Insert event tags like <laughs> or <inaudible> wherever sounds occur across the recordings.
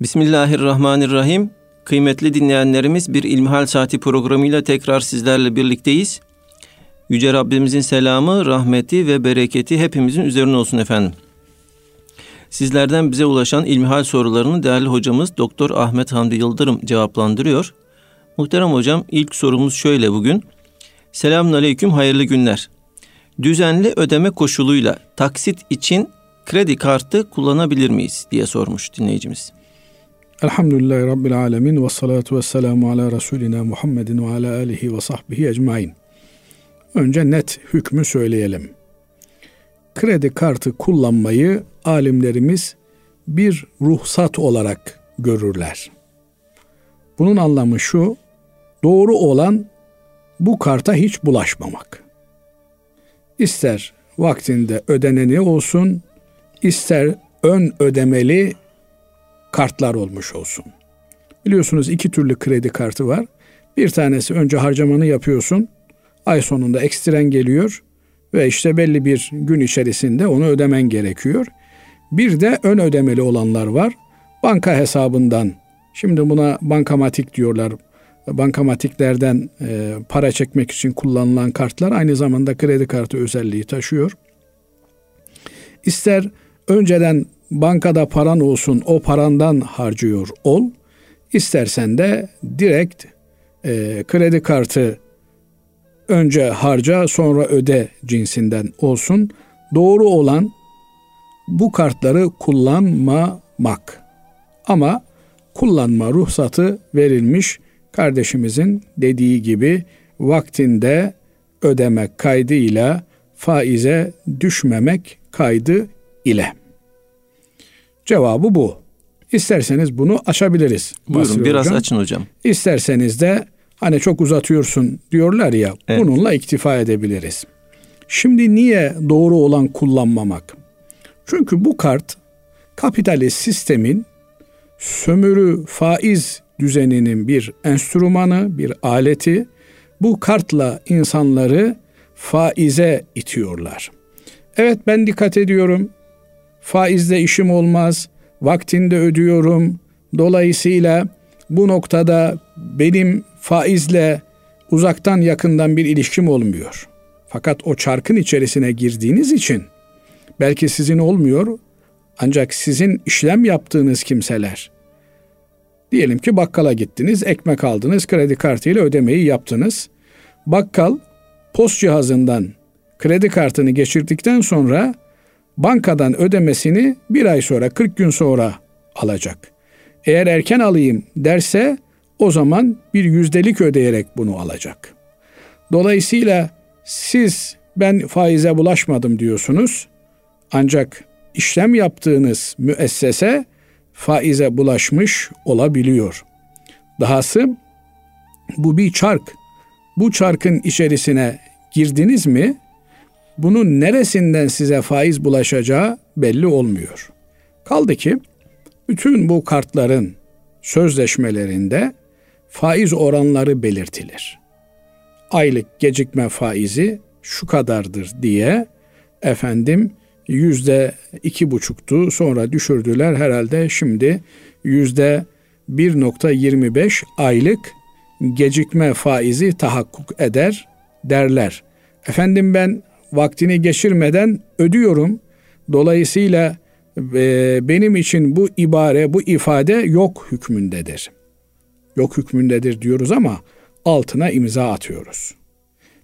Bismillahirrahmanirrahim. Kıymetli dinleyenlerimiz bir İlmihal Saati programıyla tekrar sizlerle birlikteyiz. Yüce Rabbimizin selamı, rahmeti ve bereketi hepimizin üzerine olsun efendim. Sizlerden bize ulaşan ilmihal sorularını değerli hocamız Doktor Ahmet Hamdi Yıldırım cevaplandırıyor. Muhterem hocam ilk sorumuz şöyle bugün. Selamun aleyküm hayırlı günler. Düzenli ödeme koşuluyla taksit için kredi kartı kullanabilir miyiz diye sormuş dinleyicimiz. Elhamdülillahi Rabbil Alemin ve salatu ve selamu ala Resulina Muhammedin ve ala alihi ve sahbihi ecmain. Önce net hükmü söyleyelim. Kredi kartı kullanmayı alimlerimiz bir ruhsat olarak görürler. Bunun anlamı şu, doğru olan bu karta hiç bulaşmamak. İster vaktinde ödeneni olsun, ister ön ödemeli kartlar olmuş olsun. Biliyorsunuz iki türlü kredi kartı var. Bir tanesi önce harcamanı yapıyorsun. Ay sonunda ekstren geliyor ve işte belli bir gün içerisinde onu ödemen gerekiyor. Bir de ön ödemeli olanlar var. Banka hesabından. Şimdi buna bankamatik diyorlar. Bankamatiklerden e, para çekmek için kullanılan kartlar aynı zamanda kredi kartı özelliği taşıyor. İster önceden bankada paran olsun o parandan harcıyor ol. İstersen de direkt e, kredi kartı önce harca sonra öde cinsinden olsun. Doğru olan bu kartları kullanmamak. Ama kullanma ruhsatı verilmiş kardeşimizin dediği gibi vaktinde ödemek kaydıyla faize düşmemek kaydı ile. Cevabı bu. İsterseniz bunu açabiliriz. Buyurun Basri biraz hocam. açın hocam. İsterseniz de hani çok uzatıyorsun diyorlar ya evet. bununla iktifa edebiliriz. Şimdi niye doğru olan kullanmamak? Çünkü bu kart kapitalist sistemin sömürü faiz düzeninin bir enstrümanı, bir aleti. Bu kartla insanları faize itiyorlar. Evet ben dikkat ediyorum faizle işim olmaz, vaktinde ödüyorum. Dolayısıyla bu noktada benim faizle uzaktan yakından bir ilişkim olmuyor. Fakat o çarkın içerisine girdiğiniz için belki sizin olmuyor ancak sizin işlem yaptığınız kimseler diyelim ki bakkala gittiniz, ekmek aldınız, kredi kartıyla ödemeyi yaptınız. Bakkal post cihazından kredi kartını geçirdikten sonra bankadan ödemesini bir ay sonra 40 gün sonra alacak. Eğer erken alayım derse o zaman bir yüzdelik ödeyerek bunu alacak. Dolayısıyla siz ben faize bulaşmadım diyorsunuz. Ancak işlem yaptığınız müessese faize bulaşmış olabiliyor. Dahası bu bir çark. Bu çarkın içerisine girdiniz mi bunun neresinden size faiz bulaşacağı belli olmuyor. Kaldı ki bütün bu kartların sözleşmelerinde faiz oranları belirtilir. Aylık gecikme faizi şu kadardır diye efendim yüzde iki buçuktu sonra düşürdüler herhalde şimdi yüzde 1.25 aylık gecikme faizi tahakkuk eder derler. Efendim ben vaktini geçirmeden ödüyorum. Dolayısıyla e, benim için bu ibare, bu ifade yok hükmündedir. Yok hükmündedir diyoruz ama altına imza atıyoruz.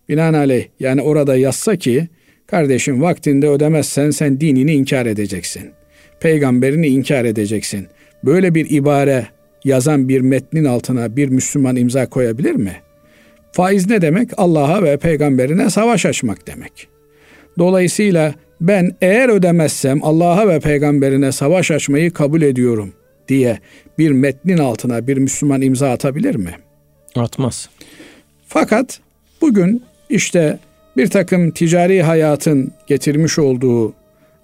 Binaenaleyh yani orada yazsa ki kardeşim vaktinde ödemezsen sen dinini inkar edeceksin. Peygamberini inkar edeceksin. Böyle bir ibare yazan bir metnin altına bir Müslüman imza koyabilir mi? Faiz ne demek? Allah'a ve peygamberine savaş açmak demek. Dolayısıyla ben eğer ödemezsem Allah'a ve peygamberine savaş açmayı kabul ediyorum diye bir metnin altına bir Müslüman imza atabilir mi? Atmaz. Fakat bugün işte bir takım ticari hayatın getirmiş olduğu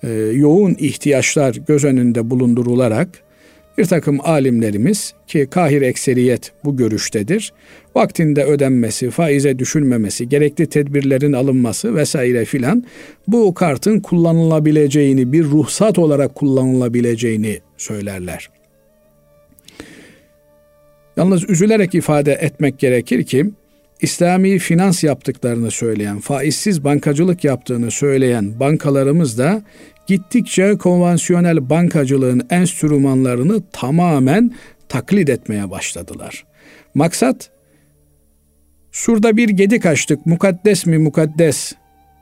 e, yoğun ihtiyaçlar göz önünde bulundurularak bir takım alimlerimiz ki kahir ekseriyet bu görüştedir. Vaktinde ödenmesi, faize düşülmemesi, gerekli tedbirlerin alınması vesaire filan bu kartın kullanılabileceğini, bir ruhsat olarak kullanılabileceğini söylerler. Yalnız üzülerek ifade etmek gerekir ki İslami finans yaptıklarını söyleyen, faizsiz bankacılık yaptığını söyleyen bankalarımız da gittikçe konvansiyonel bankacılığın enstrümanlarını tamamen taklit etmeye başladılar. Maksat surda bir gedik açtık mukaddes mi mukaddes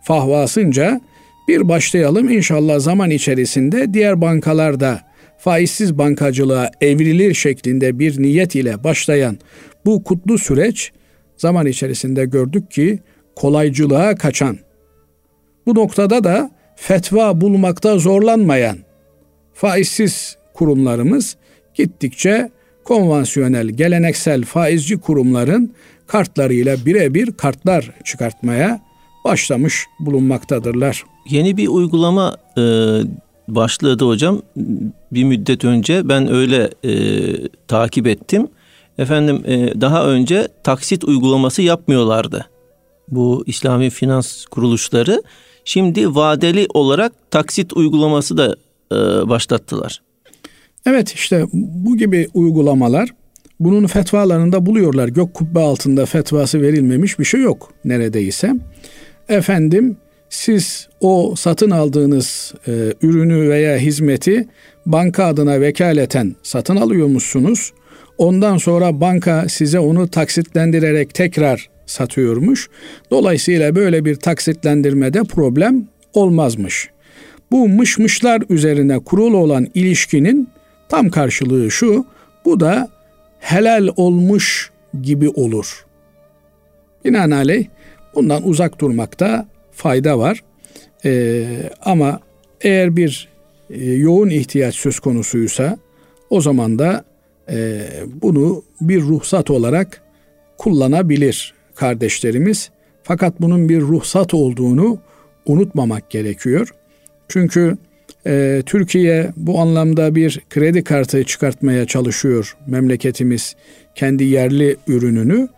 fahvasınca bir başlayalım inşallah zaman içerisinde diğer bankalarda faizsiz bankacılığa evrilir şeklinde bir niyet ile başlayan bu kutlu süreç zaman içerisinde gördük ki kolaycılığa kaçan, bu noktada da fetva bulmakta zorlanmayan faizsiz kurumlarımız gittikçe konvansiyonel, geleneksel faizci kurumların kartlarıyla birebir kartlar çıkartmaya başlamış bulunmaktadırlar. Yeni bir uygulama e, başladı hocam. Bir müddet önce ben öyle e, takip ettim. Efendim e, daha önce taksit uygulaması yapmıyorlardı. Bu İslami finans kuruluşları şimdi vadeli olarak taksit uygulaması da e, başlattılar. Evet işte bu gibi uygulamalar bunun fetvalarında buluyorlar. Gök kubbe altında fetvası verilmemiş bir şey yok neredeyse. Efendim siz o satın aldığınız e, ürünü veya hizmeti banka adına vekaleten satın alıyormuşsunuz. Ondan sonra banka size onu taksitlendirerek tekrar satıyormuş. Dolayısıyla böyle bir taksitlendirmede problem olmazmış. Bu mışmışlar üzerine kurulu olan ilişkinin tam karşılığı şu. Bu da helal olmuş gibi olur. Binaenaleyh bundan uzak durmakta fayda var. Ee, ama eğer bir e, yoğun ihtiyaç söz konusuysa o zaman da e, bunu bir ruhsat olarak kullanabilir kardeşlerimiz. Fakat bunun bir ruhsat olduğunu unutmamak gerekiyor. Çünkü e, Türkiye bu anlamda bir kredi kartı çıkartmaya çalışıyor memleketimiz kendi yerli ürününü.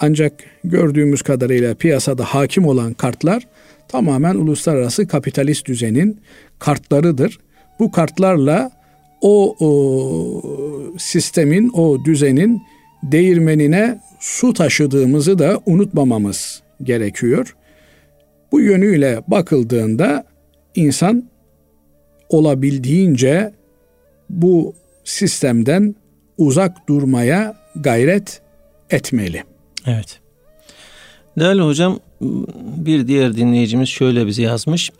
Ancak gördüğümüz kadarıyla piyasada hakim olan kartlar tamamen uluslararası kapitalist düzenin kartlarıdır. Bu kartlarla o, o sistemin, o düzenin değirmenine su taşıdığımızı da unutmamamız gerekiyor. Bu yönüyle bakıldığında insan olabildiğince bu sistemden uzak durmaya gayret etmeli. Evet. Değerli hocam bir diğer dinleyicimiz şöyle bize yazmış.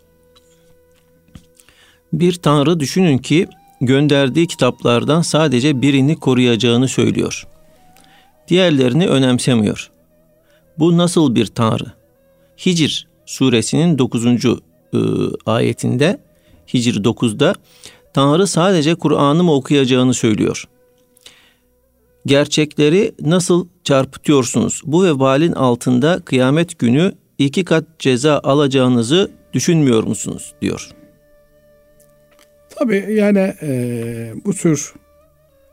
Bir tanrı düşünün ki gönderdiği kitaplardan sadece birini koruyacağını söylüyor. Diğerlerini önemsemiyor. Bu nasıl bir tanrı? Hicr suresinin 9. Iı, ayetinde Hicr 9'da Tanrı sadece Kur'an'ı mı okuyacağını söylüyor. Gerçekleri nasıl çarpıtıyorsunuz? Bu vebalin altında kıyamet günü iki kat ceza alacağınızı düşünmüyor musunuz? diyor. Tabii yani e, bu tür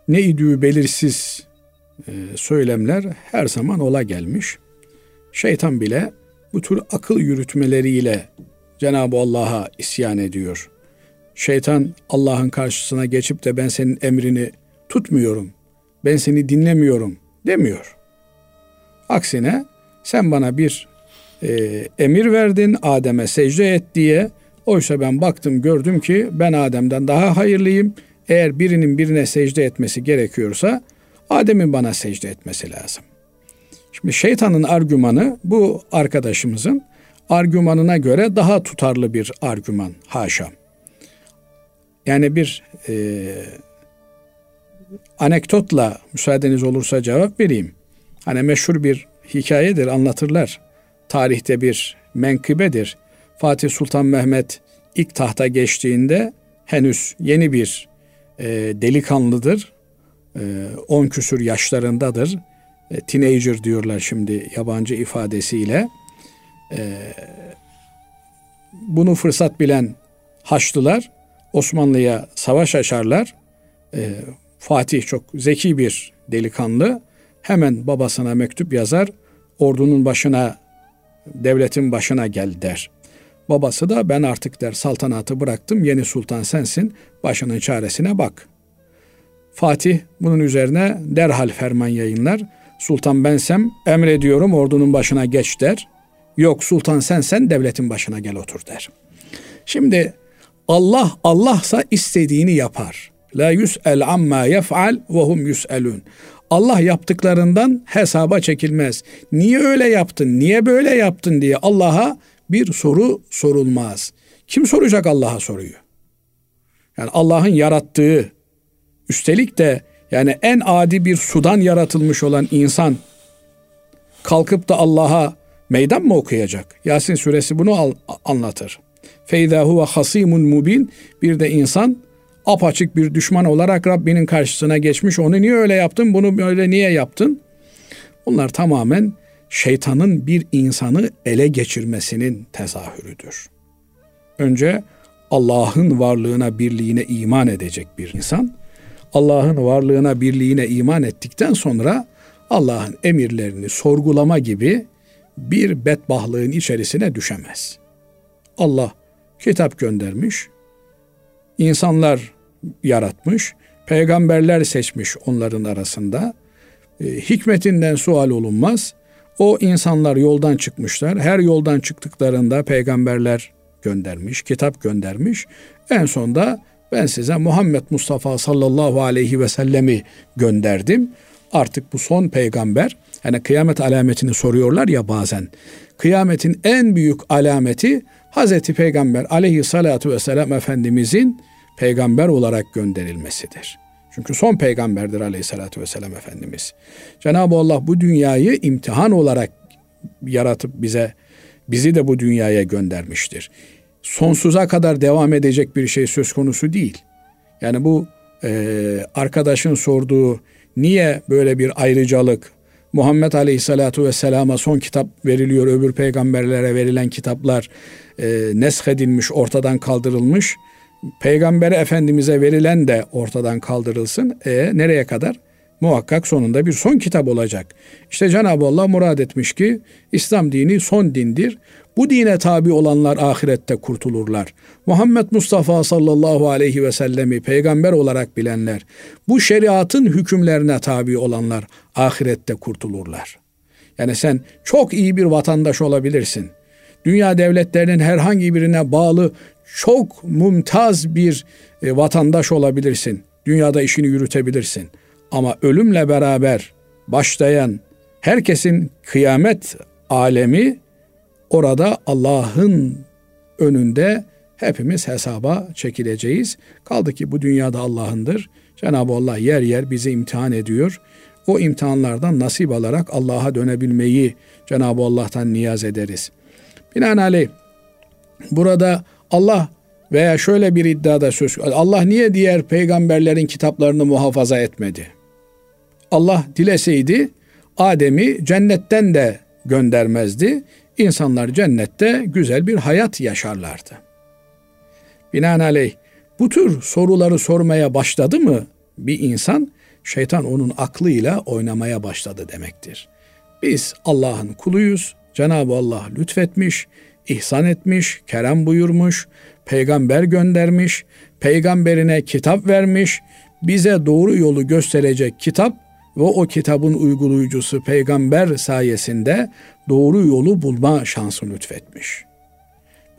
ne idüğü belirsiz e, söylemler her zaman ola gelmiş. Şeytan bile bu tür akıl yürütmeleriyle Cenab-ı Allah'a isyan ediyor. Şeytan Allah'ın karşısına geçip de ben senin emrini tutmuyorum, ben seni dinlemiyorum demiyor. Aksine sen bana bir e, emir verdin Adem'e secde et diye. Oysa ben baktım gördüm ki ben Adem'den daha hayırlıyım. Eğer birinin birine secde etmesi gerekiyorsa Adem'in bana secde etmesi lazım. Şimdi şeytanın argümanı bu arkadaşımızın argümanına göre daha tutarlı bir argüman haşa. Yani bir e, anekdotla müsaadeniz olursa cevap vereyim. Hani meşhur bir hikayedir anlatırlar. Tarihte bir menkıbedir. Fatih Sultan Mehmet ilk tahta geçtiğinde henüz yeni bir e, delikanlıdır. 10 e, küsür yaşlarındadır. E, teenager diyorlar şimdi yabancı ifadesiyle. E, bunu fırsat bilen Haçlılar Osmanlı'ya savaş açarlar. E, Fatih çok zeki bir delikanlı. Hemen babasına mektup yazar. Ordunun başına, devletin başına gel der. Babası da ben artık der saltanatı bıraktım. Yeni sultan sensin. Başının çaresine bak. Fatih bunun üzerine derhal ferman yayınlar. Sultan bensem emrediyorum ordunun başına geç der. Yok sultan sensen devletin başına gel otur der. Şimdi Allah Allahsa istediğini yapar. La yus'el amma yef'al ve hum yus'elun. Allah yaptıklarından hesaba çekilmez. Niye öyle yaptın? Niye böyle yaptın diye Allah'a bir soru sorulmaz. Kim soracak Allah'a soruyu? Yani Allah'ın yarattığı üstelik de yani en adi bir sudan yaratılmış olan insan kalkıp da Allah'a meydan mı okuyacak? Yasin suresi bunu al, anlatır. Feyza huve hasimun mubin bir de insan apaçık bir düşman olarak Rabbinin karşısına geçmiş. Onu niye öyle yaptın? Bunu böyle niye yaptın? Bunlar tamamen şeytanın bir insanı ele geçirmesinin tezahürüdür. Önce Allah'ın varlığına, birliğine iman edecek bir insan, Allah'ın varlığına, birliğine iman ettikten sonra Allah'ın emirlerini sorgulama gibi bir bedbahlığın içerisine düşemez. Allah kitap göndermiş, insanlar yaratmış, peygamberler seçmiş onların arasında. E, hikmetinden sual olunmaz. O insanlar yoldan çıkmışlar. Her yoldan çıktıklarında peygamberler göndermiş, kitap göndermiş. En sonda ben size Muhammed Mustafa sallallahu aleyhi ve sellemi gönderdim. Artık bu son peygamber. Hani kıyamet alametini soruyorlar ya bazen. Kıyametin en büyük alameti Hazreti Peygamber aleyhissalatu vesselam Efendimizin peygamber olarak gönderilmesidir. Çünkü son peygamberdir aleyhissalatü vesselam Efendimiz. Cenab-ı Allah bu dünyayı imtihan olarak yaratıp bize, bizi de bu dünyaya göndermiştir. Sonsuza kadar devam edecek bir şey söz konusu değil. Yani bu e, arkadaşın sorduğu niye böyle bir ayrıcalık, Muhammed Aleyhisselatu Vesselam'a son kitap veriliyor, öbür peygamberlere verilen kitaplar e, neshedilmiş, ortadan kaldırılmış. Peygamber Efendimiz'e verilen de ortadan kaldırılsın. E nereye kadar? Muhakkak sonunda bir son kitap olacak. İşte Cenab-ı Allah murad etmiş ki İslam dini son dindir. Bu dine tabi olanlar ahirette kurtulurlar. Muhammed Mustafa sallallahu aleyhi ve sellemi peygamber olarak bilenler, bu şeriatın hükümlerine tabi olanlar ahirette kurtulurlar. Yani sen çok iyi bir vatandaş olabilirsin. Dünya devletlerinin herhangi birine bağlı çok mumtaz bir e, vatandaş olabilirsin. Dünyada işini yürütebilirsin. Ama ölümle beraber başlayan herkesin kıyamet alemi orada Allah'ın önünde hepimiz hesaba çekileceğiz. Kaldı ki bu dünyada Allah'ındır. Cenab-ı Allah yer yer bizi imtihan ediyor. O imtihanlardan nasip alarak Allah'a dönebilmeyi Cenab-ı Allah'tan niyaz ederiz. Binaenaleyh burada Allah veya şöyle bir iddiada söz Allah niye diğer peygamberlerin kitaplarını muhafaza etmedi? Allah dileseydi Adem'i cennetten de göndermezdi. İnsanlar cennette güzel bir hayat yaşarlardı. Binaenaleyh bu tür soruları sormaya başladı mı bir insan şeytan onun aklıyla oynamaya başladı demektir. Biz Allah'ın kuluyuz. Cenab-ı Allah lütfetmiş, ihsan etmiş, kerem buyurmuş, peygamber göndermiş, peygamberine kitap vermiş, bize doğru yolu gösterecek kitap ve o kitabın uygulayıcısı peygamber sayesinde doğru yolu bulma şansı lütfetmiş.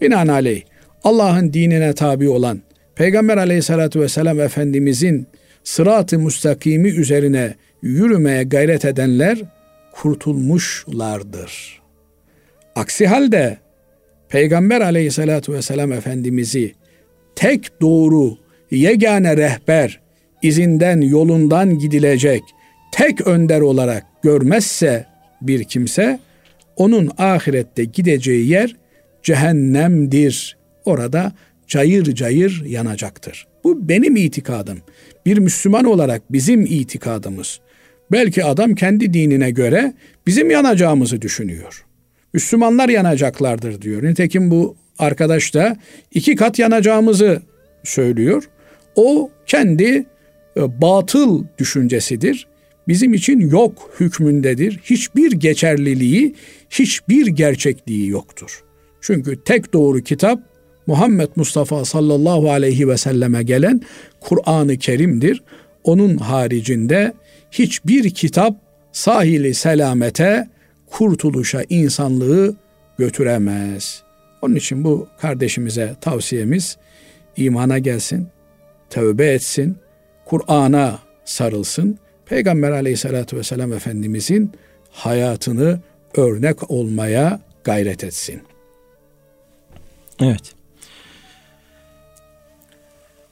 Binaenaleyh Allah'ın dinine tabi olan Peygamber aleyhissalatü vesselam Efendimizin sırat-ı müstakimi üzerine yürümeye gayret edenler kurtulmuşlardır. Aksi halde Peygamber aleyhissalatü vesselam Efendimiz'i tek doğru, yegane rehber, izinden yolundan gidilecek tek önder olarak görmezse bir kimse onun ahirette gideceği yer cehennemdir. Orada cayır cayır yanacaktır. Bu benim itikadım. Bir Müslüman olarak bizim itikadımız. Belki adam kendi dinine göre bizim yanacağımızı düşünüyor. Müslümanlar yanacaklardır diyor. Nitekim bu arkadaş da iki kat yanacağımızı söylüyor. O kendi e, batıl düşüncesidir. Bizim için yok hükmündedir. Hiçbir geçerliliği, hiçbir gerçekliği yoktur. Çünkü tek doğru kitap Muhammed Mustafa sallallahu aleyhi ve selleme gelen Kur'an-ı Kerim'dir. onun haricinde hiçbir kitap sahili selamete, kurtuluşa insanlığı götüremez. Onun için bu kardeşimize tavsiyemiz imana gelsin, tövbe etsin, Kur'an'a sarılsın. Peygamber aleyhissalatü vesselam Efendimizin hayatını örnek olmaya gayret etsin. Evet.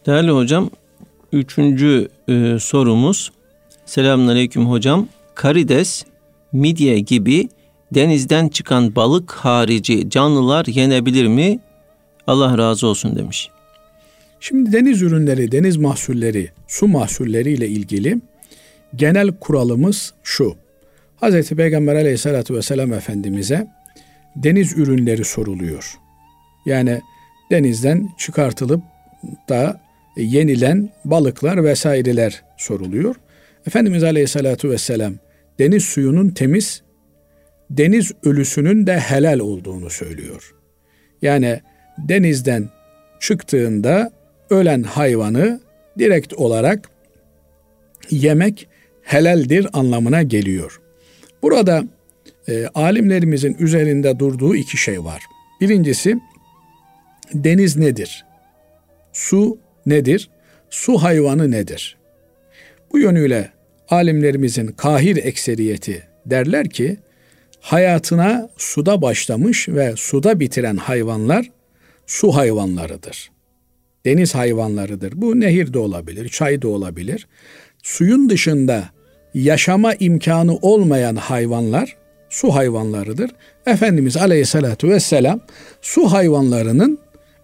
Değerli hocam, üçüncü e, sorumuz. Selamünaleyküm hocam. Karides, midye gibi denizden çıkan balık harici canlılar yenebilir mi? Allah razı olsun demiş. Şimdi deniz ürünleri, deniz mahsulleri, su mahsulleri ile ilgili genel kuralımız şu. Hz. Peygamber aleyhissalatü vesselam Efendimiz'e deniz ürünleri soruluyor. Yani denizden çıkartılıp da yenilen balıklar vesaireler soruluyor. Efendimiz Aleyhisselatü Vesselam deniz suyunun temiz, deniz ölüsünün de helal olduğunu söylüyor. Yani denizden çıktığında ölen hayvanı direkt olarak yemek helaldir anlamına geliyor. Burada e, alimlerimizin üzerinde durduğu iki şey var. Birincisi deniz nedir? Su nedir? Su hayvanı nedir? Bu yönüyle alimlerimizin kahir ekseriyeti derler ki hayatına suda başlamış ve suda bitiren hayvanlar su hayvanlarıdır. Deniz hayvanlarıdır. Bu nehir de olabilir, çay da olabilir. Suyun dışında yaşama imkanı olmayan hayvanlar su hayvanlarıdır. Efendimiz Aleyhisselatü Vesselam su hayvanlarının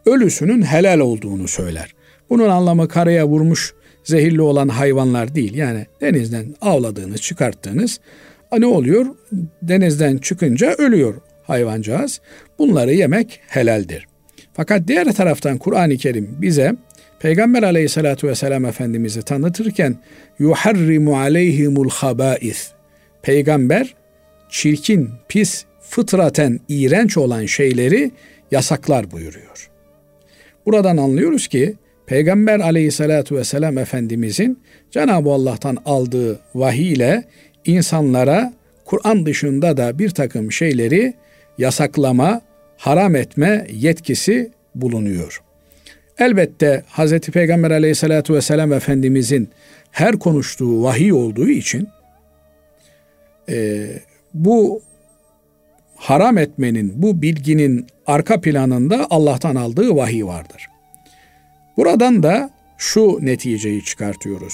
ölüsünün helal olduğunu söyler. Bunun anlamı karaya vurmuş zehirli olan hayvanlar değil. Yani denizden avladığınız, çıkarttığınız ne oluyor? Denizden çıkınca ölüyor hayvancağız. Bunları yemek helaldir. Fakat diğer taraftan Kur'an-ı Kerim bize Peygamber aleyhissalatu vesselam Efendimiz'i tanıtırken yuharrimu aleyhimul habais. Peygamber çirkin, pis, fıtraten iğrenç olan şeyleri yasaklar buyuruyor. Buradan anlıyoruz ki Peygamber aleyhissalatu vesselam Efendimizin Cenab-ı Allah'tan aldığı vahiy ile insanlara Kur'an dışında da bir takım şeyleri yasaklama, haram etme yetkisi bulunuyor. Elbette Hz. Peygamber aleyhissalatu vesselam Efendimizin her konuştuğu vahiy olduğu için e, bu haram etmenin, bu bilginin arka planında Allah'tan aldığı vahiy vardır. Buradan da şu neticeyi çıkartıyoruz.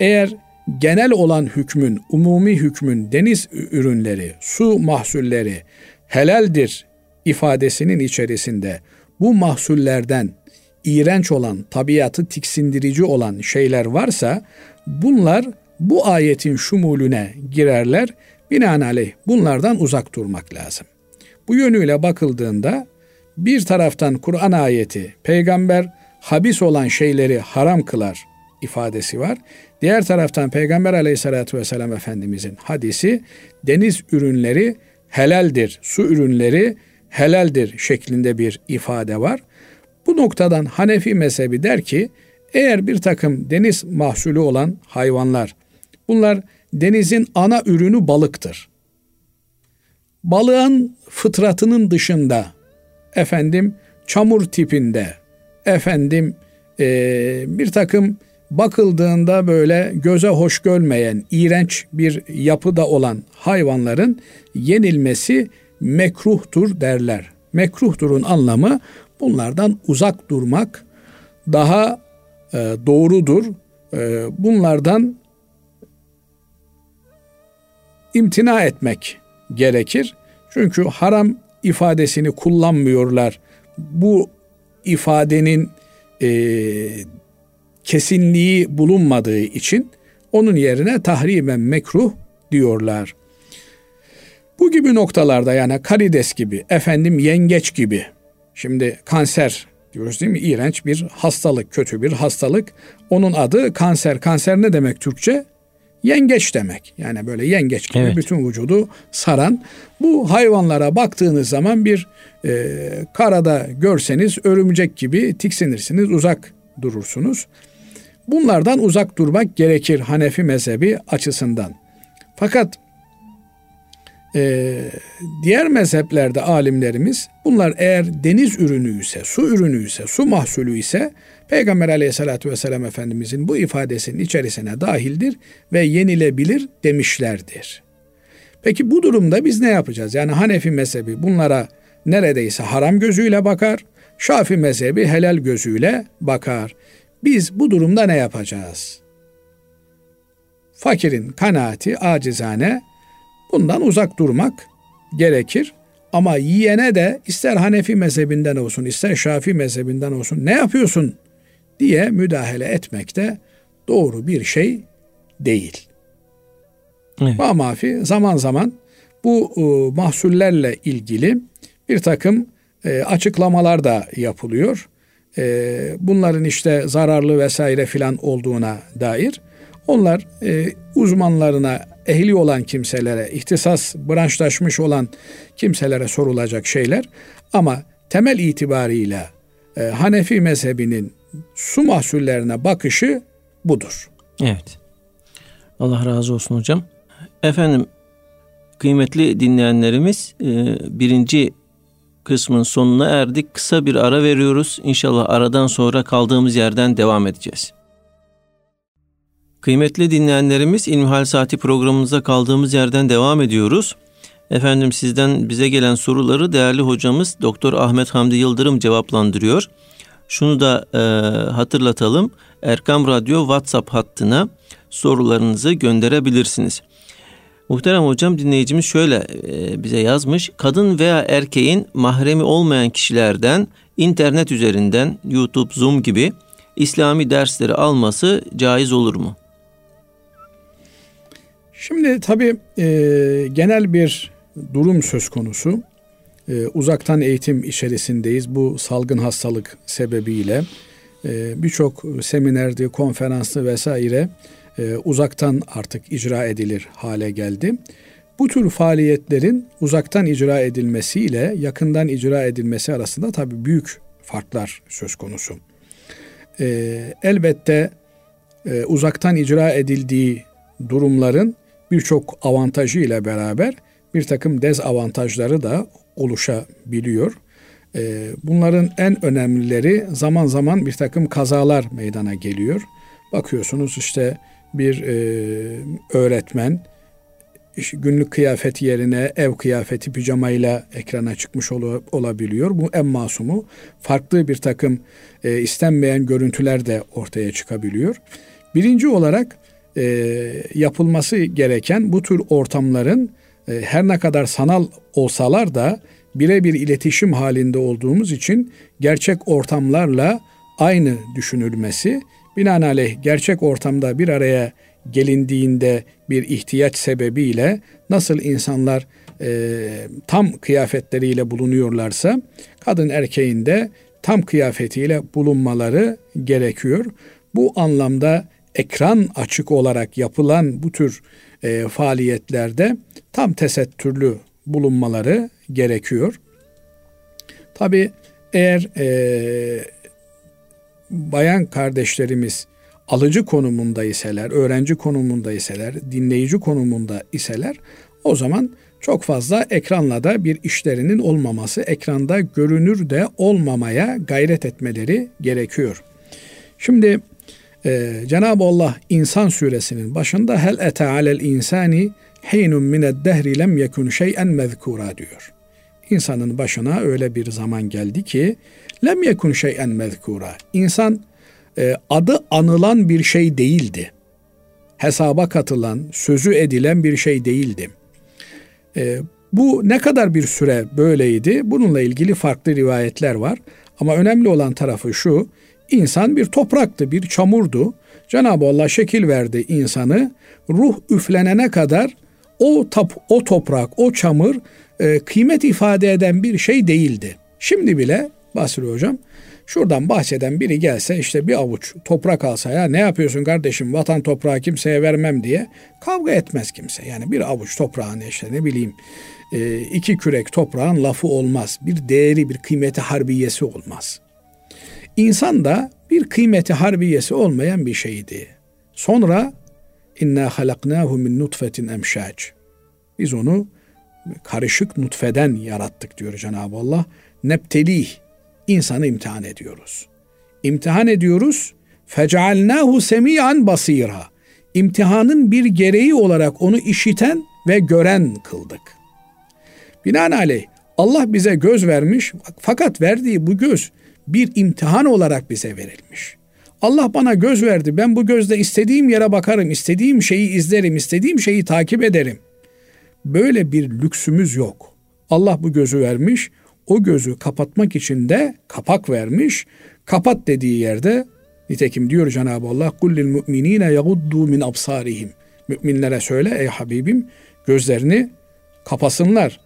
Eğer genel olan hükmün, umumi hükmün deniz ürünleri, su mahsulleri helaldir ifadesinin içerisinde bu mahsullerden iğrenç olan, tabiatı tiksindirici olan şeyler varsa bunlar bu ayetin şumulüne girerler. Binaenaleyh bunlardan uzak durmak lazım. Bu yönüyle bakıldığında bir taraftan Kur'an ayeti, peygamber habis olan şeyleri haram kılar ifadesi var. Diğer taraftan Peygamber aleyhissalatü vesselam Efendimizin hadisi deniz ürünleri helaldir, su ürünleri helaldir şeklinde bir ifade var. Bu noktadan Hanefi mezhebi der ki eğer bir takım deniz mahsulü olan hayvanlar bunlar denizin ana ürünü balıktır. Balığın fıtratının dışında efendim çamur tipinde efendim e, bir takım bakıldığında böyle göze hoş görmeyen, iğrenç bir yapıda olan hayvanların yenilmesi mekruhtur derler. Mekruhturun anlamı bunlardan uzak durmak daha e, doğrudur. E, bunlardan imtina etmek gerekir. Çünkü haram ifadesini kullanmıyorlar. Bu ifadenin e, kesinliği bulunmadığı için onun yerine tahrimen mekruh diyorlar. Bu gibi noktalarda yani karides gibi, efendim yengeç gibi. Şimdi kanser diyoruz değil mi? İğrenç bir hastalık, kötü bir hastalık. Onun adı kanser. Kanser ne demek Türkçe? Yengeç demek. Yani böyle yengeç gibi evet. bütün vücudu saran. Bu hayvanlara baktığınız zaman bir e, karada görseniz örümcek gibi tiksinirsiniz, uzak durursunuz. Bunlardan uzak durmak gerekir Hanefi mezhebi açısından. Fakat e, diğer mezheplerde alimlerimiz bunlar eğer deniz ürünü ise, su ürünü ise, su mahsulü ise Peygamber aleyhissalatü vesselam Efendimizin bu ifadesinin içerisine dahildir ve yenilebilir demişlerdir. Peki bu durumda biz ne yapacağız? Yani Hanefi mezhebi bunlara neredeyse haram gözüyle bakar. Şafi mezhebi helal gözüyle bakar. Biz bu durumda ne yapacağız? Fakirin kanaati acizane bundan uzak durmak gerekir. Ama yiyene de ister Hanefi mezhebinden olsun ister Şafi mezhebinden olsun ne yapıyorsun diye müdahale etmek de doğru bir şey değil. Evet. Mafi zaman zaman bu e, mahsullerle ilgili bir takım e, açıklamalar da yapılıyor. E, bunların işte zararlı vesaire filan olduğuna dair. Onlar e, uzmanlarına ehli olan kimselere, ihtisas branşlaşmış olan kimselere sorulacak şeyler. Ama temel itibarıyla e, Hanefi mezhebinin su mahsullerine bakışı budur. Evet. Allah razı olsun hocam. Efendim kıymetli dinleyenlerimiz e, birinci kısmın sonuna erdik. Kısa bir ara veriyoruz. İnşallah aradan sonra kaldığımız yerden devam edeceğiz. Kıymetli dinleyenlerimiz İlmihal Saati programımıza kaldığımız yerden devam ediyoruz. Efendim sizden bize gelen soruları değerli hocamız Doktor Ahmet Hamdi Yıldırım cevaplandırıyor. Şunu da e, hatırlatalım. Erkam Radyo WhatsApp hattına sorularınızı gönderebilirsiniz. Muhterem hocam dinleyicimiz şöyle e, bize yazmış. Kadın veya erkeğin mahremi olmayan kişilerden internet üzerinden YouTube, Zoom gibi İslami dersleri alması caiz olur mu? Şimdi tabii e, genel bir durum söz konusu. E, uzaktan eğitim içerisindeyiz. Bu salgın hastalık sebebiyle e, birçok seminerdi, konferansı vesaire e, uzaktan artık icra edilir hale geldi. Bu tür faaliyetlerin uzaktan icra edilmesiyle yakından icra edilmesi arasında tabii büyük farklar söz konusu. E, elbette e, uzaktan icra edildiği durumların birçok avantajı ile beraber bir takım dezavantajları da oluşabiliyor. E, bunların en önemlileri zaman zaman bir takım kazalar meydana geliyor. Bakıyorsunuz işte bir e, öğretmen günlük kıyafet yerine ev kıyafeti pijamayla ekrana çıkmış ol, olabiliyor. Bu en masumu. Farklı bir takım e, istenmeyen görüntüler de ortaya çıkabiliyor. Birinci olarak e, yapılması gereken bu tür ortamların e, her ne kadar sanal olsalar da birebir iletişim halinde olduğumuz için gerçek ortamlarla aynı düşünülmesi Binaenaleyh gerçek ortamda bir araya gelindiğinde bir ihtiyaç sebebiyle nasıl insanlar e, tam kıyafetleriyle bulunuyorlarsa kadın erkeğin de tam kıyafetiyle bulunmaları gerekiyor. Bu anlamda ekran açık olarak yapılan bu tür e, faaliyetlerde tam tesettürlü bulunmaları gerekiyor. Tabi eğer e, bayan kardeşlerimiz alıcı konumunda iseler, öğrenci konumunda iseler, dinleyici konumunda iseler o zaman çok fazla ekranla da bir işlerinin olmaması, ekranda görünür de olmamaya gayret etmeleri gerekiyor. Şimdi e, Cenab-ı Allah İnsan suresinin başında hel ete alel insani hinun mined dehri lem yekun şey'en mezkura diyor. İnsanın başına öyle bir zaman geldi ki Lem yekun şeyen mezkura. İnsan e, adı anılan bir şey değildi. Hesaba katılan, sözü edilen bir şey değildi. E, bu ne kadar bir süre böyleydi? Bununla ilgili farklı rivayetler var. Ama önemli olan tarafı şu. İnsan bir topraktı, bir çamurdu. Cenab-ı Allah şekil verdi insanı. Ruh üflenene kadar o tap, o toprak, o çamur e, kıymet ifade eden bir şey değildi. Şimdi bile Basri hocam. Şuradan bahçeden biri gelse işte bir avuç toprak alsa ya ne yapıyorsun kardeşim vatan toprağı kimseye vermem diye kavga etmez kimse. Yani bir avuç toprağın işte ne bileyim e, iki kürek toprağın lafı olmaz. Bir değeri bir kıymeti harbiyesi olmaz. İnsan da bir kıymeti harbiyesi olmayan bir şeydi. Sonra inna halaknahu min nutfetin emşac. Biz onu karışık nutfeden yarattık diyor Cenab-ı Allah. Neptelih insanı imtihan ediyoruz. İmtihan ediyoruz. Fecealnahu semiyan basira. İmtihanın bir gereği olarak onu işiten ve gören kıldık. Binaenaleyh Allah bize göz vermiş fakat verdiği bu göz bir imtihan olarak bize verilmiş. Allah bana göz verdi. Ben bu gözle istediğim yere bakarım, istediğim şeyi izlerim, istediğim şeyi takip ederim. Böyle bir lüksümüz yok. Allah bu gözü vermiş. O gözü kapatmak için de kapak vermiş. Kapat dediği yerde nitekim diyor Cenab-ı Allah kullil mu'minine yaguddu min absarihim. Müminlere söyle ey Habibim gözlerini kapasınlar.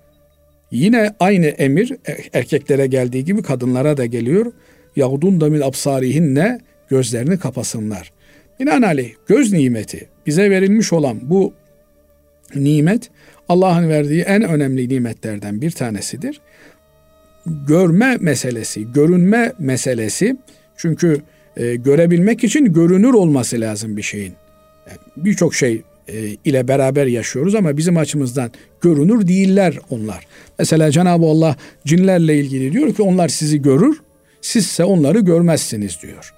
Yine aynı emir erkeklere geldiği gibi kadınlara da geliyor. Yagudun da min absarihinne gözlerini kapasınlar. Binaenaleyh göz nimeti bize verilmiş olan bu nimet Allah'ın verdiği en önemli nimetlerden bir tanesidir. Görme meselesi, görünme meselesi çünkü e, görebilmek için görünür olması lazım bir şeyin. Yani Birçok şey e, ile beraber yaşıyoruz ama bizim açımızdan görünür değiller onlar. Mesela Cenab-ı Allah cinlerle ilgili diyor ki onlar sizi görür, sizse onları görmezsiniz diyor.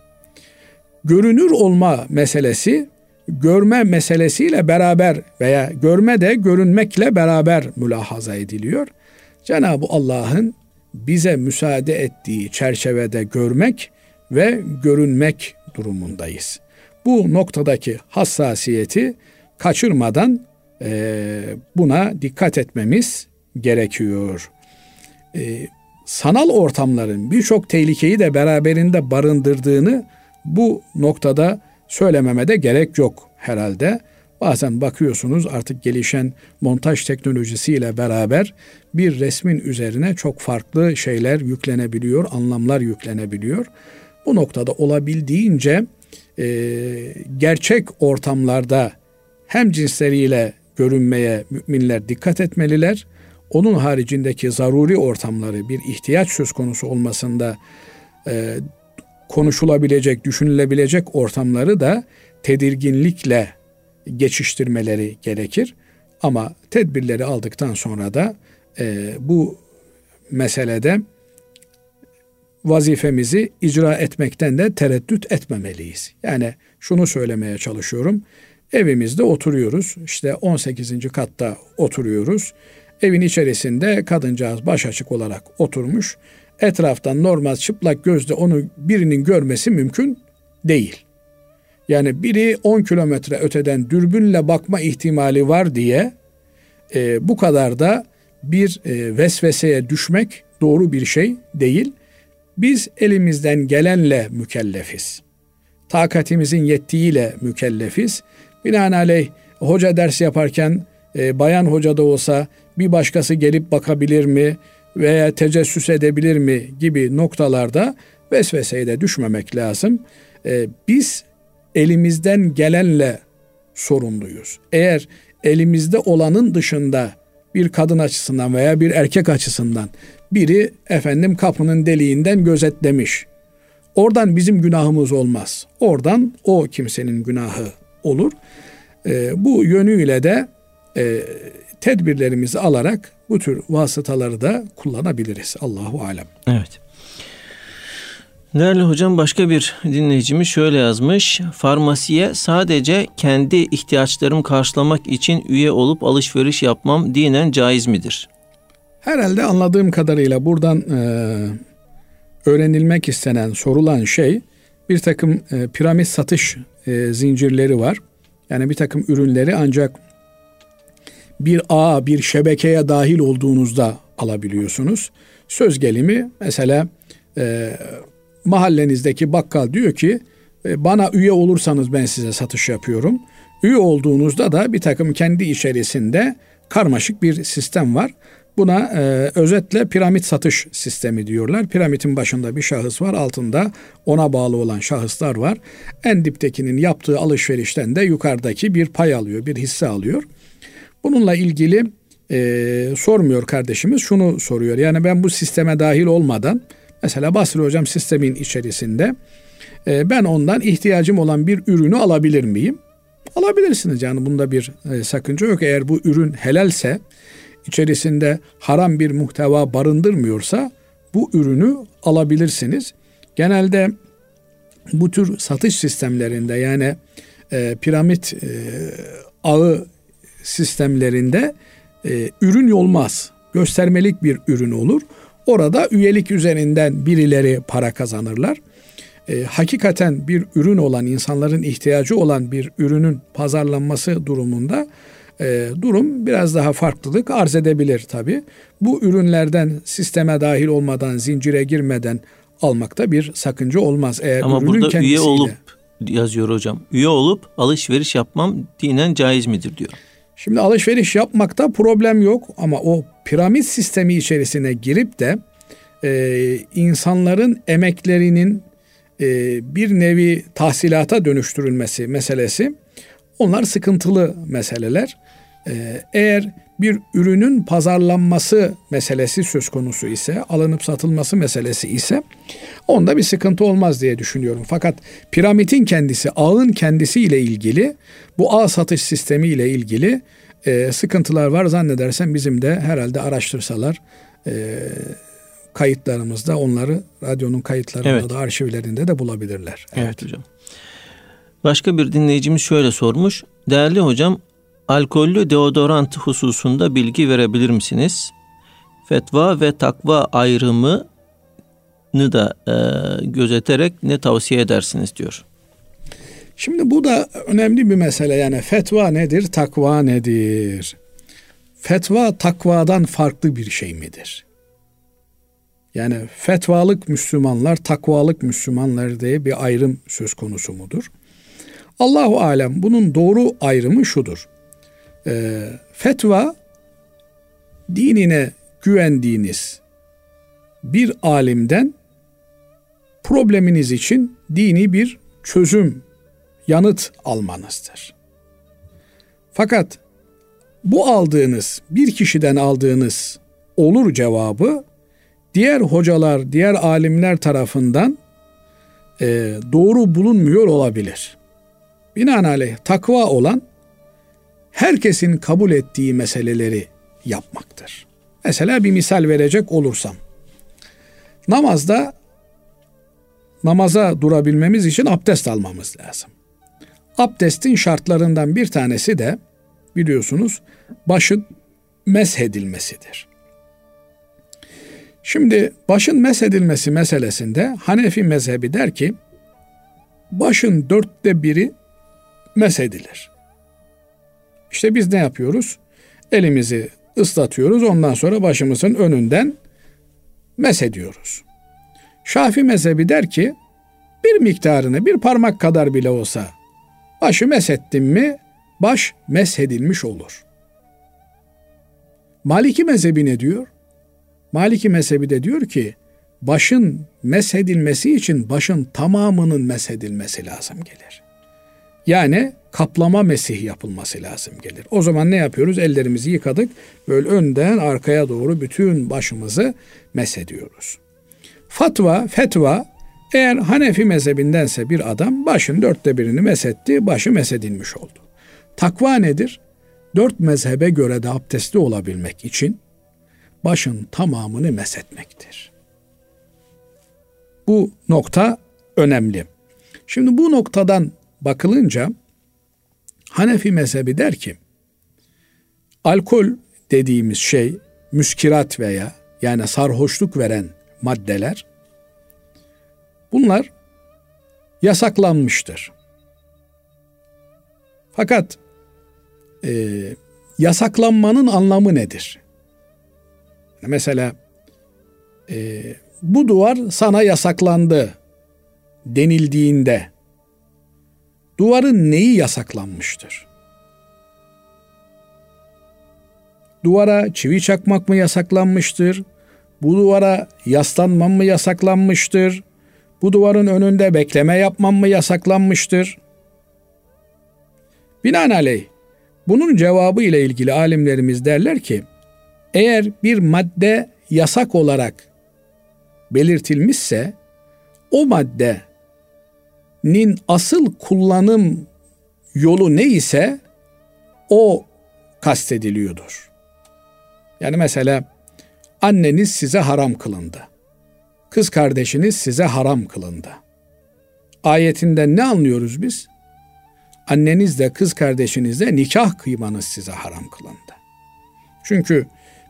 Görünür olma meselesi görme meselesiyle beraber veya görme de görünmekle beraber mülahaza ediliyor. Cenab-ı Allah'ın bize müsaade ettiği çerçevede görmek ve görünmek durumundayız. Bu noktadaki hassasiyeti kaçırmadan e, buna dikkat etmemiz gerekiyor. E, sanal ortamların birçok tehlikeyi de beraberinde barındırdığını bu noktada söylememe de gerek yok herhalde. Bazen bakıyorsunuz artık gelişen montaj teknolojisiyle beraber bir resmin üzerine çok farklı şeyler yüklenebiliyor, anlamlar yüklenebiliyor. Bu noktada olabildiğince e, gerçek ortamlarda hem cinsleriyle görünmeye müminler dikkat etmeliler. Onun haricindeki zaruri ortamları bir ihtiyaç söz konusu olmasında e, konuşulabilecek, düşünülebilecek ortamları da tedirginlikle geçiştirmeleri gerekir. Ama tedbirleri aldıktan sonra da e, bu meselede vazifemizi icra etmekten de tereddüt etmemeliyiz. Yani şunu söylemeye çalışıyorum. Evimizde oturuyoruz. İşte 18. katta oturuyoruz. Evin içerisinde kadıncağız baş açık olarak oturmuş. Etraftan normal çıplak gözle onu birinin görmesi mümkün değil. Yani biri 10 kilometre öteden dürbünle bakma ihtimali var diye e, bu kadar da bir e, vesveseye düşmek doğru bir şey değil. Biz elimizden gelenle mükellefiz. Takatimizin yettiğiyle mükellefiz. Binaenaleyh hoca ders yaparken e, bayan hoca da olsa bir başkası gelip bakabilir mi veya tecessüs edebilir mi gibi noktalarda vesveseye de düşmemek lazım. E, biz elimizden gelenle sorumluyuz. Eğer elimizde olanın dışında bir kadın açısından veya bir erkek açısından biri efendim kapının deliğinden gözetlemiş. Oradan bizim günahımız olmaz. Oradan o kimsenin günahı olur. E, bu yönüyle de e, tedbirlerimizi alarak bu tür vasıtaları da kullanabiliriz. Allahu alem. Evet. Değerli hocam başka bir dinleyicimiz şöyle yazmış. Farmasiye sadece kendi ihtiyaçlarımı karşılamak için üye olup alışveriş yapmam dinen caiz midir? Herhalde anladığım kadarıyla buradan e, öğrenilmek istenen, sorulan şey bir takım e, piramit satış e, zincirleri var. Yani bir takım ürünleri ancak bir ağ, bir şebekeye dahil olduğunuzda alabiliyorsunuz. Söz gelimi mesela e, mahallenizdeki bakkal diyor ki e, bana üye olursanız ben size satış yapıyorum. Üye olduğunuzda da bir takım kendi içerisinde karmaşık bir sistem var. Buna e, özetle piramit satış sistemi diyorlar. Piramitin başında bir şahıs var, altında ona bağlı olan şahıslar var. En diptekinin yaptığı alışverişten de yukarıdaki bir pay alıyor, bir hisse alıyor. Bununla ilgili e, sormuyor kardeşimiz, şunu soruyor. Yani ben bu sisteme dahil olmadan Mesela Basri Hocam sistemin içerisinde e, ben ondan ihtiyacım olan bir ürünü alabilir miyim? Alabilirsiniz yani bunda bir e, sakınca yok. Eğer bu ürün helalse içerisinde haram bir muhteva barındırmıyorsa bu ürünü alabilirsiniz. Genelde bu tür satış sistemlerinde yani e, piramit e, ağı sistemlerinde e, ürün olmaz. Göstermelik bir ürün olur. Orada üyelik üzerinden birileri para kazanırlar. E, hakikaten bir ürün olan, insanların ihtiyacı olan bir ürünün pazarlanması durumunda e, durum biraz daha farklılık arz edebilir tabi. Bu ürünlerden sisteme dahil olmadan, zincire girmeden almakta bir sakınca olmaz. Eğer Ama burada kendisiyle... üye olup yazıyor hocam. Üye olup alışveriş yapmam dinen caiz midir diyor. Şimdi alışveriş yapmakta problem yok ama o piramit sistemi içerisine girip de e, insanların emeklerinin e, bir nevi tahsilata dönüştürülmesi meselesi onlar sıkıntılı meseleler. E, eğer bir ürünün pazarlanması meselesi söz konusu ise, alınıp satılması meselesi ise onda bir sıkıntı olmaz diye düşünüyorum. Fakat piramidin kendisi, ağın kendisi ile ilgili, bu ağ satış sistemi ile ilgili e, sıkıntılar var. Zannedersem bizim de herhalde araştırsalar e, kayıtlarımızda onları radyonun kayıtlarında evet. da arşivlerinde de bulabilirler. Evet. evet hocam. Başka bir dinleyicimiz şöyle sormuş. Değerli hocam alkollü deodorant hususunda bilgi verebilir misiniz? Fetva ve takva ayrımını da e, gözeterek ne tavsiye edersiniz diyor. Şimdi bu da önemli bir mesele yani fetva nedir, takva nedir? Fetva takvadan farklı bir şey midir? Yani fetvalık Müslümanlar, takvalık Müslümanlar diye bir ayrım söz konusu mudur? Allahu alem bunun doğru ayrımı şudur. E, fetva dinine güvendiğiniz bir alimden probleminiz için dini bir çözüm, yanıt almanızdır. Fakat bu aldığınız, bir kişiden aldığınız olur cevabı diğer hocalar, diğer alimler tarafından e, doğru bulunmuyor olabilir. Binaenaleyh takva olan herkesin kabul ettiği meseleleri yapmaktır. Mesela bir misal verecek olursam. Namazda namaza durabilmemiz için abdest almamız lazım. Abdestin şartlarından bir tanesi de biliyorsunuz başın meshedilmesidir. Şimdi başın meshedilmesi meselesinde Hanefi mezhebi der ki başın dörtte biri meshedilir. İşte biz ne yapıyoruz? Elimizi ıslatıyoruz. Ondan sonra başımızın önünden mesediyoruz. Şafi mezhebi der ki bir miktarını bir parmak kadar bile olsa başı mesettim mi baş meshedilmiş olur. Maliki mezhebi ne diyor? Maliki mezhebi de diyor ki başın meshedilmesi için başın tamamının meshedilmesi lazım gelir. Yani kaplama mesih yapılması lazım gelir. O zaman ne yapıyoruz? Ellerimizi yıkadık. Böyle önden arkaya doğru bütün başımızı mesediyoruz. Fatva, fetva eğer Hanefi mezhebindense bir adam başın dörtte birini mesetti, başı mesedilmiş oldu. Takva nedir? Dört mezhebe göre de abdestli olabilmek için başın tamamını mesetmektir. Bu nokta önemli. Şimdi bu noktadan bakılınca Hanefi mezhebi der ki alkol dediğimiz şey müskirat veya yani sarhoşluk veren maddeler bunlar yasaklanmıştır. Fakat e, yasaklanmanın anlamı nedir? Mesela e, bu duvar sana yasaklandı denildiğinde duvarın neyi yasaklanmıştır? Duvara çivi çakmak mı yasaklanmıştır? Bu duvara yaslanmam mı yasaklanmıştır? Bu duvarın önünde bekleme yapmam mı yasaklanmıştır? Binaenaleyh bunun cevabı ile ilgili alimlerimiz derler ki eğer bir madde yasak olarak belirtilmişse o maddenin asıl kullanım yolu ne ise o kastediliyordur. Yani mesela anneniz size haram kılındı. Kız kardeşiniz size haram kılındı. Ayetinden ne anlıyoruz biz? Annenizle kız kardeşinizle nikah kıymanız size haram kılındı. Çünkü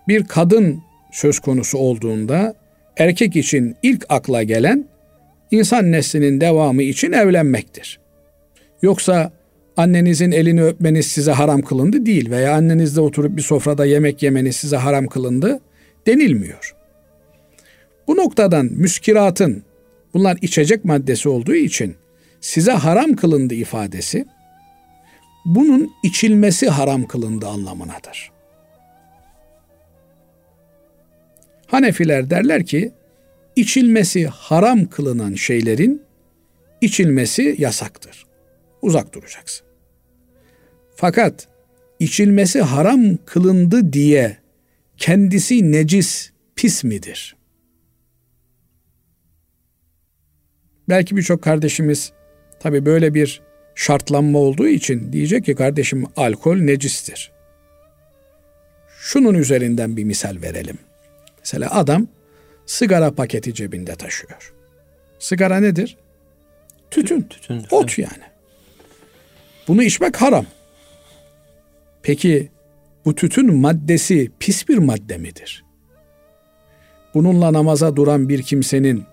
bir kadın söz konusu olduğunda erkek için ilk akla gelen insan neslinin devamı için evlenmektir. Yoksa annenizin elini öpmeniz size haram kılındı değil veya annenizle oturup bir sofrada yemek yemeniz size haram kılındı denilmiyor. Bu noktadan müskiratın bunlar içecek maddesi olduğu için size haram kılındı ifadesi bunun içilmesi haram kılındı anlamınadır. Hanefiler derler ki içilmesi haram kılınan şeylerin içilmesi yasaktır. Uzak duracaksın. Fakat içilmesi haram kılındı diye kendisi necis, pis midir? Belki birçok kardeşimiz tabi böyle bir şartlanma olduğu için diyecek ki kardeşim alkol necistir. Şunun üzerinden bir misal verelim. Mesela adam sigara paketi cebinde taşıyor. Sigara nedir? Tütün. Tütün. Ot yani. Bunu içmek haram. Peki bu tütün maddesi pis bir madde midir? Bununla namaza duran bir kimsenin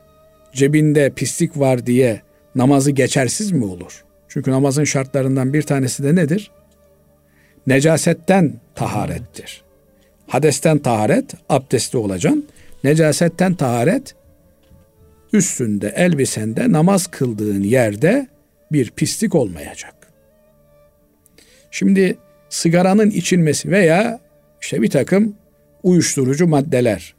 cebinde pislik var diye namazı geçersiz mi olur? Çünkü namazın şartlarından bir tanesi de nedir? Necasetten taharettir. Hadesten taharet, abdestli olacaksın. Necasetten taharet, üstünde, elbisende, namaz kıldığın yerde bir pislik olmayacak. Şimdi sigaranın içilmesi veya işte bir takım uyuşturucu maddeler.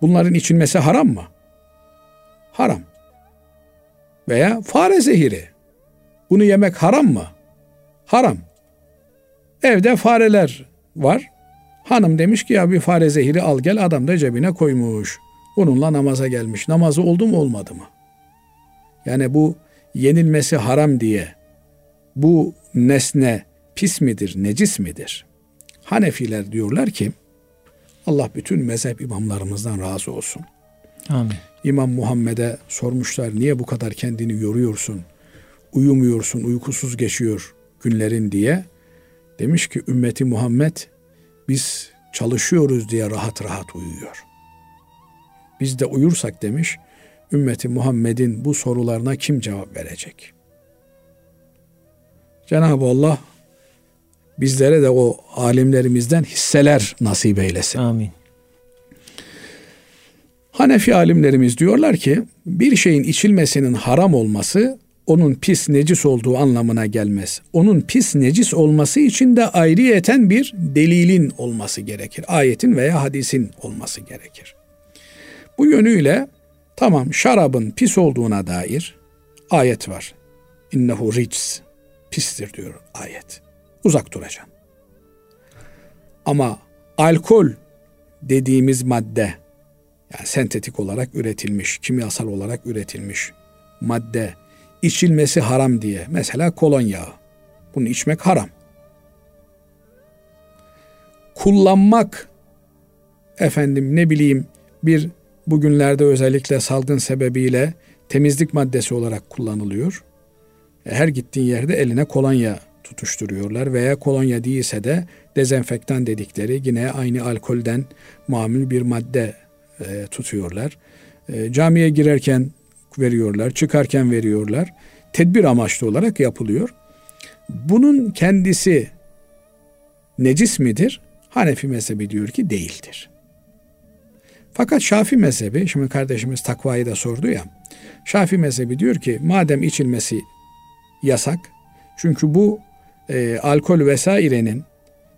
Bunların içilmesi haram mı? Haram. Veya fare zehiri. Bunu yemek haram mı? Haram. Evde fareler var. Hanım demiş ki ya bir fare zehiri al gel adam da cebine koymuş. Bununla namaza gelmiş. Namazı oldu mu olmadı mı? Yani bu yenilmesi haram diye bu nesne pis midir, necis midir? Hanefiler diyorlar ki Allah bütün mezhep imamlarımızdan razı olsun. Amin. İmam Muhammed'e sormuşlar niye bu kadar kendini yoruyorsun? Uyumuyorsun, uykusuz geçiyor günlerin diye. Demiş ki ümmeti Muhammed biz çalışıyoruz diye rahat rahat uyuyor. Biz de uyursak demiş ümmeti Muhammed'in bu sorularına kim cevap verecek? Cenab-ı Allah bizlere de o alimlerimizden hisseler nasip eylesin. Amin. Hanefi alimlerimiz diyorlar ki bir şeyin içilmesinin haram olması onun pis necis olduğu anlamına gelmez. Onun pis necis olması için de ayrıyeten bir delilin olması gerekir. Ayetin veya hadisin olması gerekir. Bu yönüyle tamam şarabın pis olduğuna dair ayet var. İnnehu rics pistir diyor ayet. Uzak duracaksın. Ama alkol dediğimiz madde yani sentetik olarak üretilmiş, kimyasal olarak üretilmiş madde içilmesi haram diye. Mesela kolonya. Bunu içmek haram. Kullanmak efendim ne bileyim bir bugünlerde özellikle salgın sebebiyle temizlik maddesi olarak kullanılıyor. Her gittiğin yerde eline kolonya tutuşturuyorlar veya kolonya değilse de dezenfektan dedikleri yine aynı alkolden mamül bir madde e, tutuyorlar. E, camiye girerken veriyorlar, çıkarken veriyorlar. Tedbir amaçlı olarak yapılıyor. Bunun kendisi necis midir? Hanefi mezhebi diyor ki değildir. Fakat Şafi mezhebi, şimdi kardeşimiz takvayı da sordu ya. Şafi mezhebi diyor ki madem içilmesi yasak, çünkü bu e, alkol vesairenin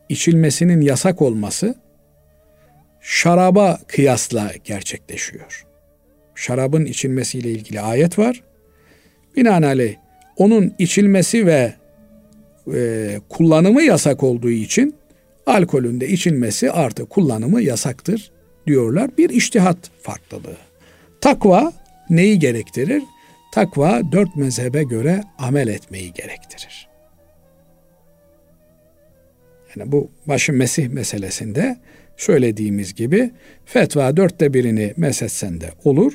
içilmesinin yasak olması şaraba kıyasla gerçekleşiyor. Şarabın içilmesiyle ilgili ayet var. Binaenaleyh onun içilmesi ve e, kullanımı yasak olduğu için alkolün de içilmesi artı kullanımı yasaktır diyorlar bir iştihat farklılığı. Takva neyi gerektirir? Takva dört mezhebe göre amel etmeyi gerektirir. Yani bu başı Mesih meselesinde söylediğimiz gibi fetva dörtte birini mesetsen de olur.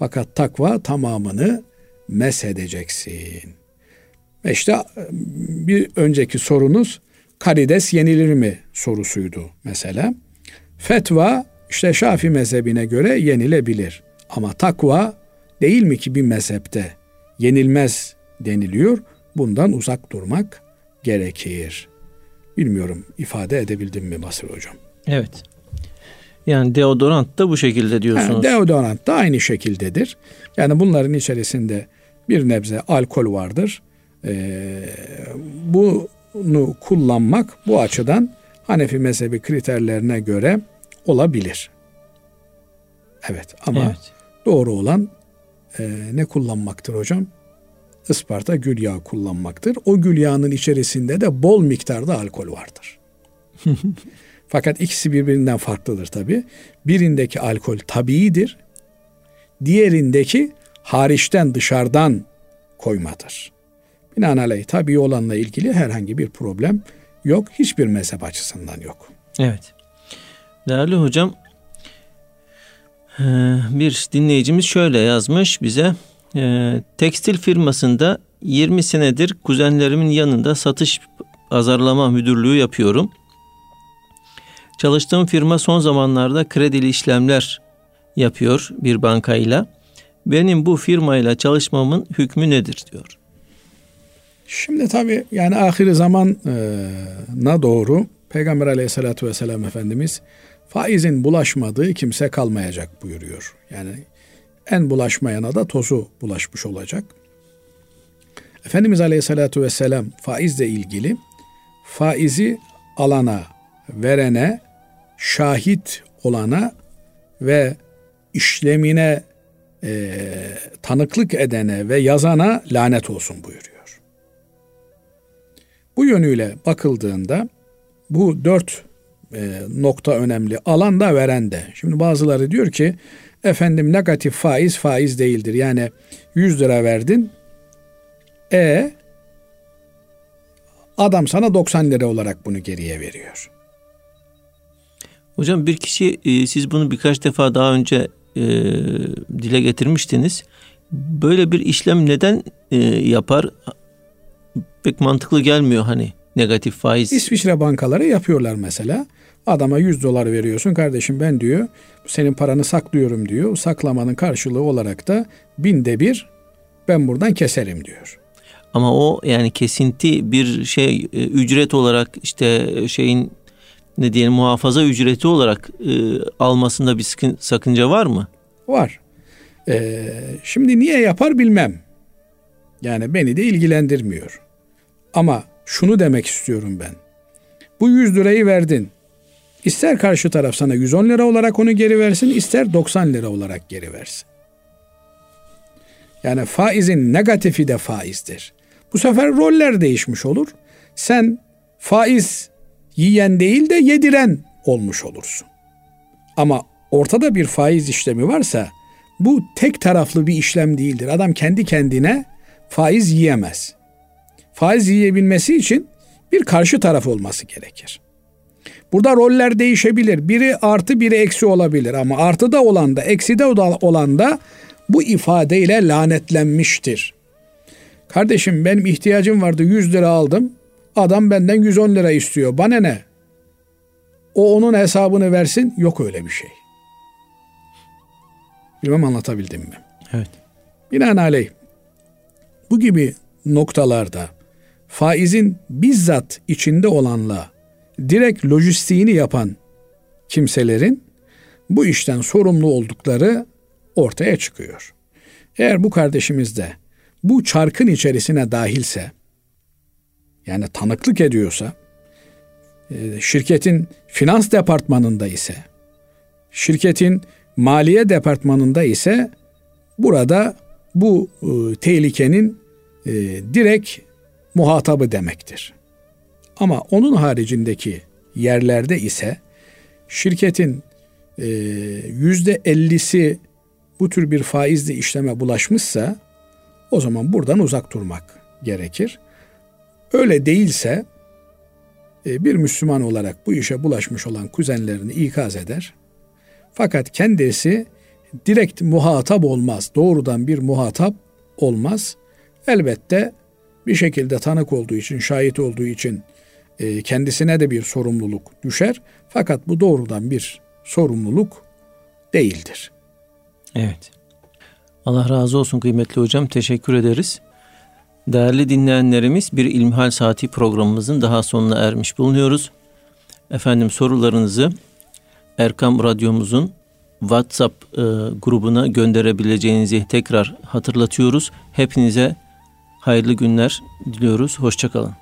Fakat takva tamamını mesedeceksin. İşte bir önceki sorunuz karides yenilir mi sorusuydu mesela. Fetva işte Şafi mezhebine göre yenilebilir. Ama takva değil mi ki bir mezhepte yenilmez deniliyor. Bundan uzak durmak gerekir. Bilmiyorum ifade edebildim mi Basır Hocam? Evet. Yani deodorant da bu şekilde diyorsunuz. Yani deodorant da aynı şekildedir. Yani bunların içerisinde bir nebze alkol vardır. Ee, bunu kullanmak bu açıdan Hanefi mezhebi kriterlerine göre olabilir. Evet ama evet. doğru olan e, ne kullanmaktır hocam? Isparta gül yağı kullanmaktır. O gül yağının içerisinde de bol miktarda alkol vardır. <laughs> Fakat ikisi birbirinden farklıdır tabi. Birindeki alkol tabiidir. Diğerindeki hariçten dışarıdan koymadır. Binaenaleyh tabii olanla ilgili herhangi bir problem yok. Hiçbir mezhep açısından yok. Evet. Değerli hocam bir dinleyicimiz şöyle yazmış bize. Tekstil firmasında 20 senedir kuzenlerimin yanında satış azarlama müdürlüğü yapıyorum. Çalıştığım firma son zamanlarda kredili işlemler yapıyor bir bankayla. Benim bu firmayla çalışmamın hükmü nedir diyor. Şimdi tabi yani ahiri zamana doğru Peygamber aleyhissalatü vesselam Efendimiz faizin bulaşmadığı kimse kalmayacak buyuruyor. Yani en bulaşmayana da tozu bulaşmış olacak. Efendimiz aleyhissalatü vesselam faizle ilgili faizi alana, verene, şahit olana ve işlemine e, tanıklık edene ve yazana lanet olsun buyuruyor. Bu yönüyle bakıldığında bu dört e, nokta önemli. Alan da veren de. Şimdi bazıları diyor ki efendim negatif faiz faiz değildir. Yani 100 lira verdin. E adam sana 90 lira olarak bunu geriye veriyor. Hocam bir kişi e, siz bunu birkaç defa daha önce e, dile getirmiştiniz. Böyle bir işlem neden e, yapar? Pek mantıklı gelmiyor hani negatif faiz. İsviçre bankaları yapıyorlar mesela. Adama 100 dolar veriyorsun kardeşim ben diyor senin paranı saklıyorum diyor. Saklamanın karşılığı olarak da binde bir ben buradan keserim diyor. Ama o yani kesinti bir şey ücret olarak işte şeyin ne diyelim muhafaza ücreti olarak e, almasında bir sakınca var mı? Var. Ee, şimdi niye yapar bilmem. Yani beni de ilgilendirmiyor. Ama şunu demek istiyorum ben. Bu 100 lirayı verdin. İster karşı taraf sana 110 lira olarak onu geri versin, ister 90 lira olarak geri versin. Yani faizin negatifi de faizdir. Bu sefer roller değişmiş olur. Sen faiz yiyen değil de yediren olmuş olursun. Ama ortada bir faiz işlemi varsa bu tek taraflı bir işlem değildir. Adam kendi kendine faiz yiyemez. Faiz yiyebilmesi için bir karşı taraf olması gerekir. Burada roller değişebilir. Biri artı biri eksi olabilir ama artı da olan da eksi de olan da bu ifadeyle lanetlenmiştir. Kardeşim benim ihtiyacım vardı 100 lira aldım. Adam benden 110 lira istiyor. Bana ne? O onun hesabını versin. Yok öyle bir şey. Bilmem anlatabildim mi? Evet. Binaenaleyh bu gibi noktalarda faizin bizzat içinde olanla direkt lojistiğini yapan kimselerin bu işten sorumlu oldukları ortaya çıkıyor. Eğer bu kardeşimiz de bu çarkın içerisine dahilse yani tanıklık ediyorsa e, şirketin finans departmanında ise şirketin maliye departmanında ise burada bu e, tehlikenin e, direkt muhatabı demektir. Ama onun haricindeki yerlerde ise şirketin yüzde ellisi bu tür bir faizli işleme bulaşmışsa o zaman buradan uzak durmak gerekir. Öyle değilse e, bir Müslüman olarak bu işe bulaşmış olan kuzenlerini ikaz eder. Fakat kendisi direkt muhatap olmaz. Doğrudan bir muhatap olmaz. Elbette bir şekilde tanık olduğu için, şahit olduğu için e, kendisine de bir sorumluluk düşer. Fakat bu doğrudan bir sorumluluk değildir. Evet. Allah razı olsun kıymetli hocam. Teşekkür ederiz. Değerli dinleyenlerimiz bir İlmihal Saati programımızın daha sonuna ermiş bulunuyoruz. Efendim sorularınızı Erkam Radyomuzun WhatsApp e, grubuna gönderebileceğinizi tekrar hatırlatıyoruz. Hepinize hayırlı günler diliyoruz. Hoşçakalın.